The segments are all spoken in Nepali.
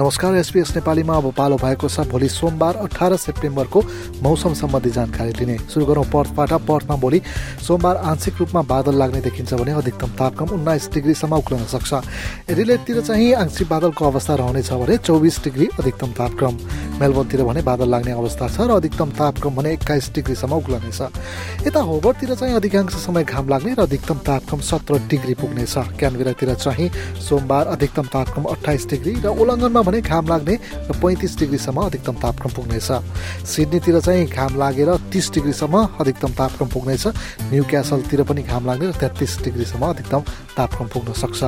नमस्कार एसपिएस नेपालीमा अब पालो भएको छ। भोलि सोमबार अठार सेप्टेम्बरको मौसम सम्बन्धी जानकारी लिने। सुरु गरौँ पर्थबाट। पर्थमा भोलि सोमबार आंशिक रूपमा बादल लाग्ने देखिन्छ भने अधिकतम तापक्रम उन्नाइस डिग्रीसम्म उक्लन सक्छ। एडिलेटतिर चाहिँ आंशिक बादलको अवस्था रहनेछ भने चौबिस डिग्री अधिकतम तापक्रम। मेलबोर्नतिर भने बादल लाग्ने अवस्था छ र अधिकतम तापक्रम भने एक्काइस डिग्रीसम्म उक्लनेछ। यता होबरतिर चाहिँ अधिकांश समय घाम लाग्ने र अधिकतम तापक्रम सत्र डिग्री पुग्नेछ। क्यानबेरातिर चाहिँ सोमबार अधिकतम तापक्रम अठाइस डिग्री र उल्लङ्घनमा भने घाम लाग्ने र पैँतिस डिग्रीसम्म अधिकतम तापक्रम पुग्नेछ। सिडनीतिर चाहिँ घाम लागेर तिस डिग्रीसम्म अधिकतम तापक्रम पुग्नेछ। न्यु क्यासलतिर पनि घाम लाग्ने र तेत्तिस डिग्रीसम्म अधिकतम तापक्रम पुग्न सक्छ।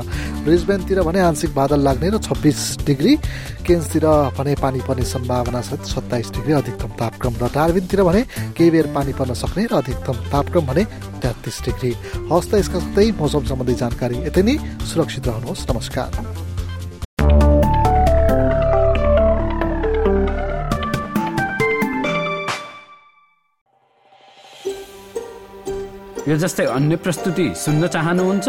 ब्रिजबेनतिर भने आंशिक बादल लाग्ने र छब्बिस डिग्री केन्सतिर भने पानी पर्ने सम्भावना छ। सत्ताइस डिग्री अधिकतम तापक्रम र डार्बिनतिर भने केही बेर पानी पर्न सक्ने र अधिकतम तापक्रम भने तेत्तिस डिग्री। हवस् त यसका साथै मौसम सम्बन्धी जानकारी यति नै सुरक्षित रहनुहोस्। नमस्कार। यो जस्तै अन्य प्रस्तुति सुन्न चाहनुहुन्छ?